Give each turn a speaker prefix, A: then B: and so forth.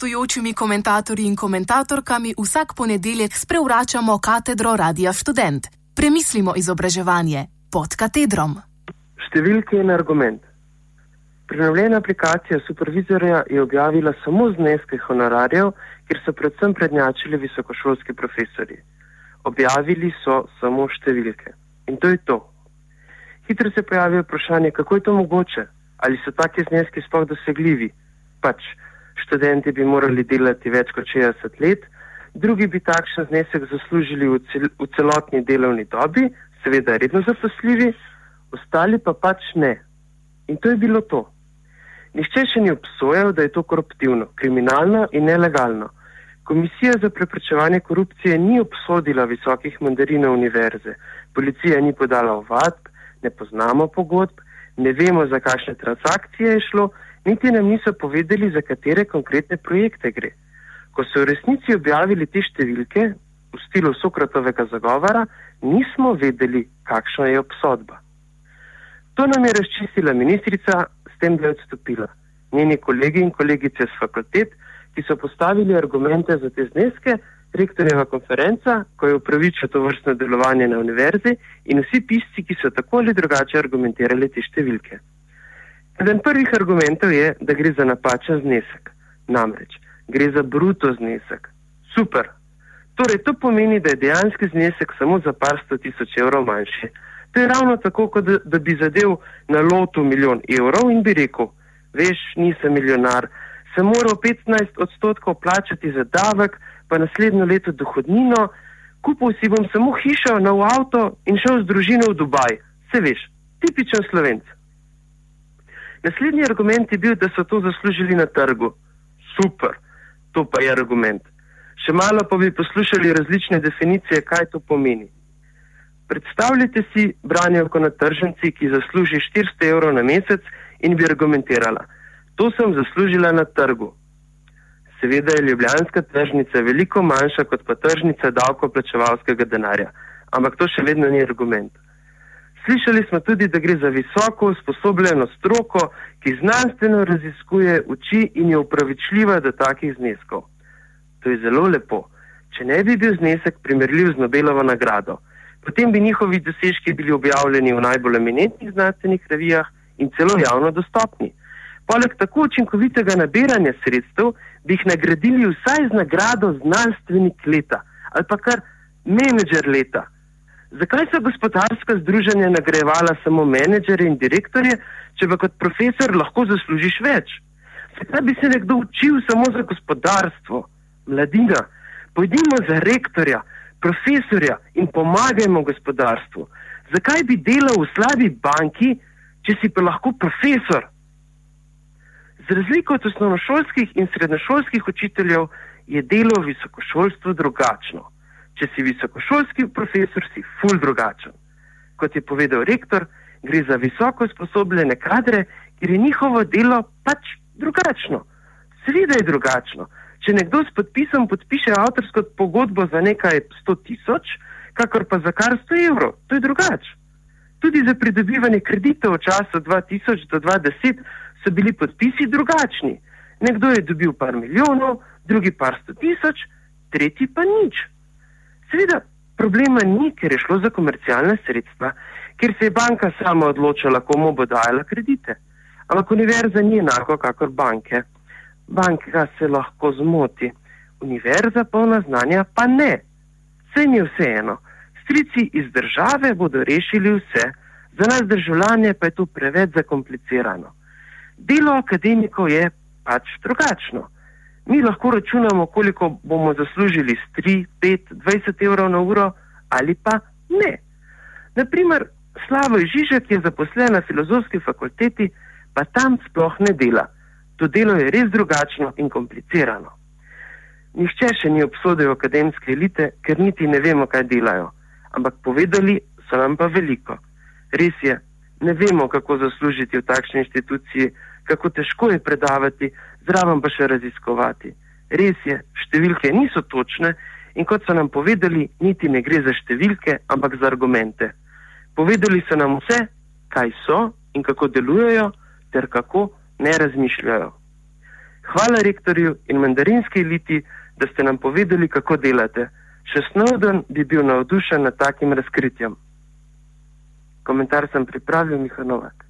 A: gostujočimi komentatorji in komentatorkami vsak ponedeljek sprevračamo katedro Radia Student. Premislimo izobraževanje pod katedrom.
B: Številke in argument. Prenovljena aplikacija supervizorja je objavila samo zneske honorarjev, kjer so predvsem prednjačili visokošolski profesori. Objavili so samo številke. In to je to. Hitro se pojavi vprašanje, kako je to mogoče, ali so taki zneski sploh dosegljivi. Pač študenti bi morali delati več kot 60 let, drugi bi takšen znesek zaslužili v, cel v celotni delovni dobi, seveda redno zaposljivi, ostali pa pač ne. In to je bilo to. Nihče še ni obsojal, da je to koruptivno, kriminalno in nelegalno. Komisija za preprečevanje korupcije ni obsodila visokih mandarinov univerze, policija ni podala ovadb, ne poznamo pogodb, ne vemo, za kakšne transakcije je šlo, niti nam niso povedali, za katere konkretne projekte gre. Ko so v resnici objavili te številke v stilu Sokratovega zagovora, nismo vedeli, kakšna je obsodba. To nam je razčistila ministrica tem, da je odstopila. Njeni kolegi in kolegice z fakultet, ki so postavili argumente za te zneske, rektorjeva konferenca, ko je upravičil to vrstno delovanje na univerzi in vsi pisci, ki so tako ali drugače argumentirali te številke. Eden prvih argumentov je, da gre za napačen znesek. Namreč, gre za bruto znesek. Super. Torej, to pomeni, da je dejanski znesek samo za par sto tisoč evrov manjši. To je ravno tako, kot da, da bi zadev na lotu milijon evrov in bi rekel, veš, nisem milijonar, sem moral 15 odstotkov plačati za davek, pa naslednjo leto dohodnino, kupil si bom samo hišo, nov avto in šel z družino v Dubaj. Se veš, tipičen slovenc. Naslednji argument je bil, da so to zaslužili na trgu. Super, to pa je argument. Še malo pa bi poslušali različne definicije, kaj to pomeni. Predstavljajte si branjevko na tržnici, ki zasluži 400 evrov na mesec in bi argumentirala. To sem zaslužila na trgu. Seveda je ljubljanska tržnica veliko manjša kot pa tržnica davkoplačevalskega denarja, ampak to še vedno ni argument. Slišali smo tudi, da gre za visoko usposobljeno stroko, ki znanstveno raziskuje uči in je upravičljiva do takih zneskov. To je zelo lepo. Če ne bi bil znesek primerljiv z Nobelovo nagrado, potem bi njihovi dosežki bili objavljeni v najbolj eminentnih znanstvenih revijah in celo javno dostopni. Poleg tako učinkovitega nabiranja sredstev bi jih nagradili vsaj z nagrado znanstvenik leta ali pa kar menedžer leta. Zakaj so gospodarska združenja nagrajevala samo menedžere in direktorje, če pa kot profesor lahko zaslužiš več? Zakaj bi se nekdo učil samo za gospodarstvo, mladina? Pojdimo za rektorja, profesorja in pomagajmo gospodarstvu. Zakaj bi delal v slabi banki, če si pa lahko profesor? Z razliko od osnovnošolskih in srednjošolskih učiteljev je delo v visokošolstvu drugačno. Če si visokošolski profesor, si ful drugačen. Kot je povedal rektor, gre za visoko usposobljene kadre, ker je njihovo delo pač drugačno. Seveda je drugačno. Če nekdo s podpisom podpiše avtorsko pogodbo za nekaj 100 tisoč, kakor pa za kar 100 evrov, to je drugače. Tudi za pridobivanje kreditov v času 2000 do 2010 so bili podpisi drugačni. Nekdo je dobil par milijonov, drugi par sto tisoč, tretji pa nič. Seveda, problema ni, ker je šlo za komercialne sredstva, ker se je banka sama odločila, komu bo dajala kredite. Ampak univerza ni enako kakor banke banka se lahko zmoti, univerza polna znanja pa ne. Vse mi je vseeno. Strici iz države bodo rešili vse, za nas državljane pa je to preveč zakomplicirano. Delo akademikov je pač drugačno. Mi lahko računamo, koliko bomo zaslužili s 3, 5, 20 evrov na uro ali pa ne. Naprimer, Slavo Žižek je zaposlen na filozofski fakulteti, pa tam sploh ne dela. To delo je res drugačno in komplicirano. Nihče še ni obsodil akademske elite, ker niti ne vemo, kaj delajo. Ampak povedali so nam pa veliko. Res je, ne vemo, kako zaslužiti v takšni inštituciji, kako težko je predavati, zraven pa še raziskovati. Res je, številke niso točne in kot so nam povedali, niti ne gre za številke, ampak za argumente. Povedali so nam vse, kaj so in kako delujejo, ter kako ne razmišljajo. Hvala rektorju in mandarinski eliti, da ste nam povedali, kako delate. Še Snowden bi bil navdušen nad takim razkritjem. Komentar sem pripravil, Miha Novak.